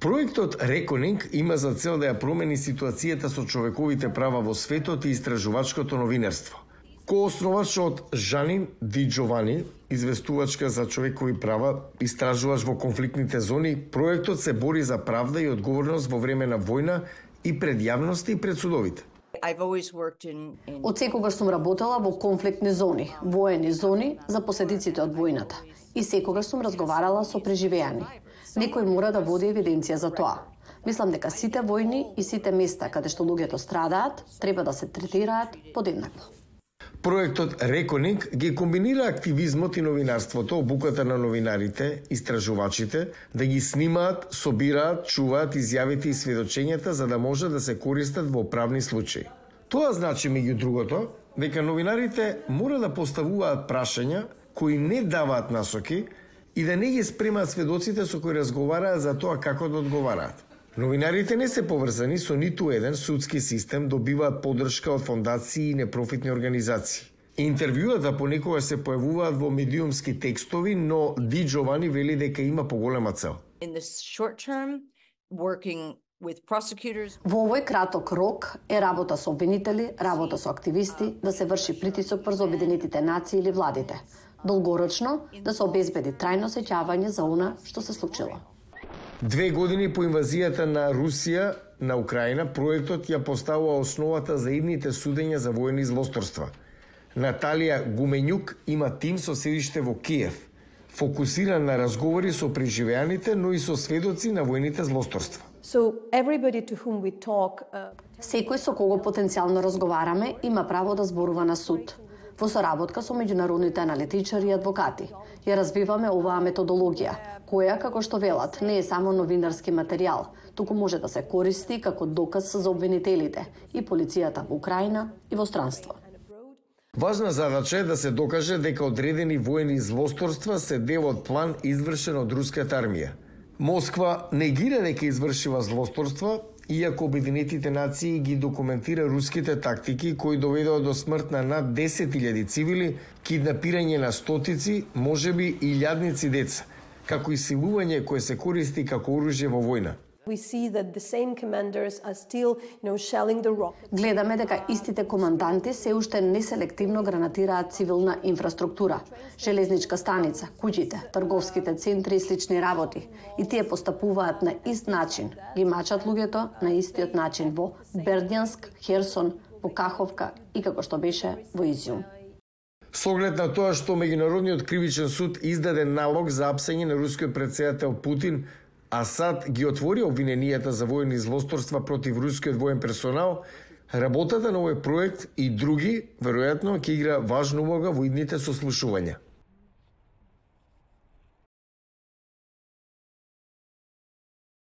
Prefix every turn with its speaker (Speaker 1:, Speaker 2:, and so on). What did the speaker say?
Speaker 1: Проектот Реконинг има за цел да ја промени ситуацијата со човековите права во светот и истражувачкото новинарство. Коосновач од Жанин Ди Джовани, известувачка за човекови права, истражувач во конфликтните зони, проектот се бори за правда и одговорност во време на војна и пред јавноста и пред судовите.
Speaker 2: Од секогаш сум работела во конфликтни зони, воени зони за последиците од војната. И секогаш сум разговарала со преживеани. Некој мора да води евиденција за тоа. Мислам дека сите војни и сите места каде што луѓето страдаат треба да се третираат подеднакво.
Speaker 1: Проектот Реконинг ги комбинира активизмот и новинарството, обуката на новинарите, истражувачите, да ги снимаат, собираат, чуваат изјавите и сведочењата за да може да се користат во правни случаи. Тоа значи, меѓу другото, дека новинарите мора да поставуваат прашања кои не даваат насоки и да не ги спремаат сведоците со кои разговараат за тоа како да одговараат. Новинарите не се поврзани со ниту еден судски систем, добиваат подршка од фондации и непрофитни организации. Интервјуата понекогаш се појавуваат во медиумски текстови, но Ди Джовани вели дека има поголема цел.
Speaker 2: Term, Во овој краток рок е работа со обвинители, работа со активисти, да се врши притисок врз Обединетите нации или владите. Долгорочно да се обезбеди трајно сеќавање за она што се случило.
Speaker 1: Две години по инвазијата на Русија на Украина, проектот ја поставува основата за идните судења за воени злосторства. Наталија Гуменјук има тим со седиште во Киев, фокусиран на разговори со преживеаните, но и со сведоци на воените злосторства. So everybody to
Speaker 2: whom we talk, uh... Секој со кого потенцијално разговараме има право да зборува на суд во соработка со меѓународните аналитичари и адвокати. Ја развиваме оваа методологија, која, како што велат, не е само новинарски материјал, туку може да се користи како доказ за обвинителите и полицијата во Украина и во странство.
Speaker 1: Важна задача е да се докаже дека одредени воени злосторства се дел од план извршен од руската армија. Москва негира дека извршива злосторства иако Обединетите нации ги документира руските тактики кои доведоа до смрт на над 10.000 цивили, киднапирање на стотици, можеби и илјадници деца, како и силување кое се користи како оружје во војна.
Speaker 2: Гледаме дека истите команданти се уште неселективно гранатираат цивилна инфраструктура, железничка станица, куќите, трговските центри и слични работи. И тие постапуваат на ист начин, ги мачат луѓето на истиот начин во Бердјанск, Херсон, во Каховка и како што беше во Изјум.
Speaker 1: Со оглед на тоа што Меѓународниот кривичен суд издаде налог за апсење на рускиот председател Путин Асад ги отвори обвиненијата за воени злосторства против рускиот воен персонал, работата на овој проект и други, веројатно, ќе игра важна улога во идните сослушувања.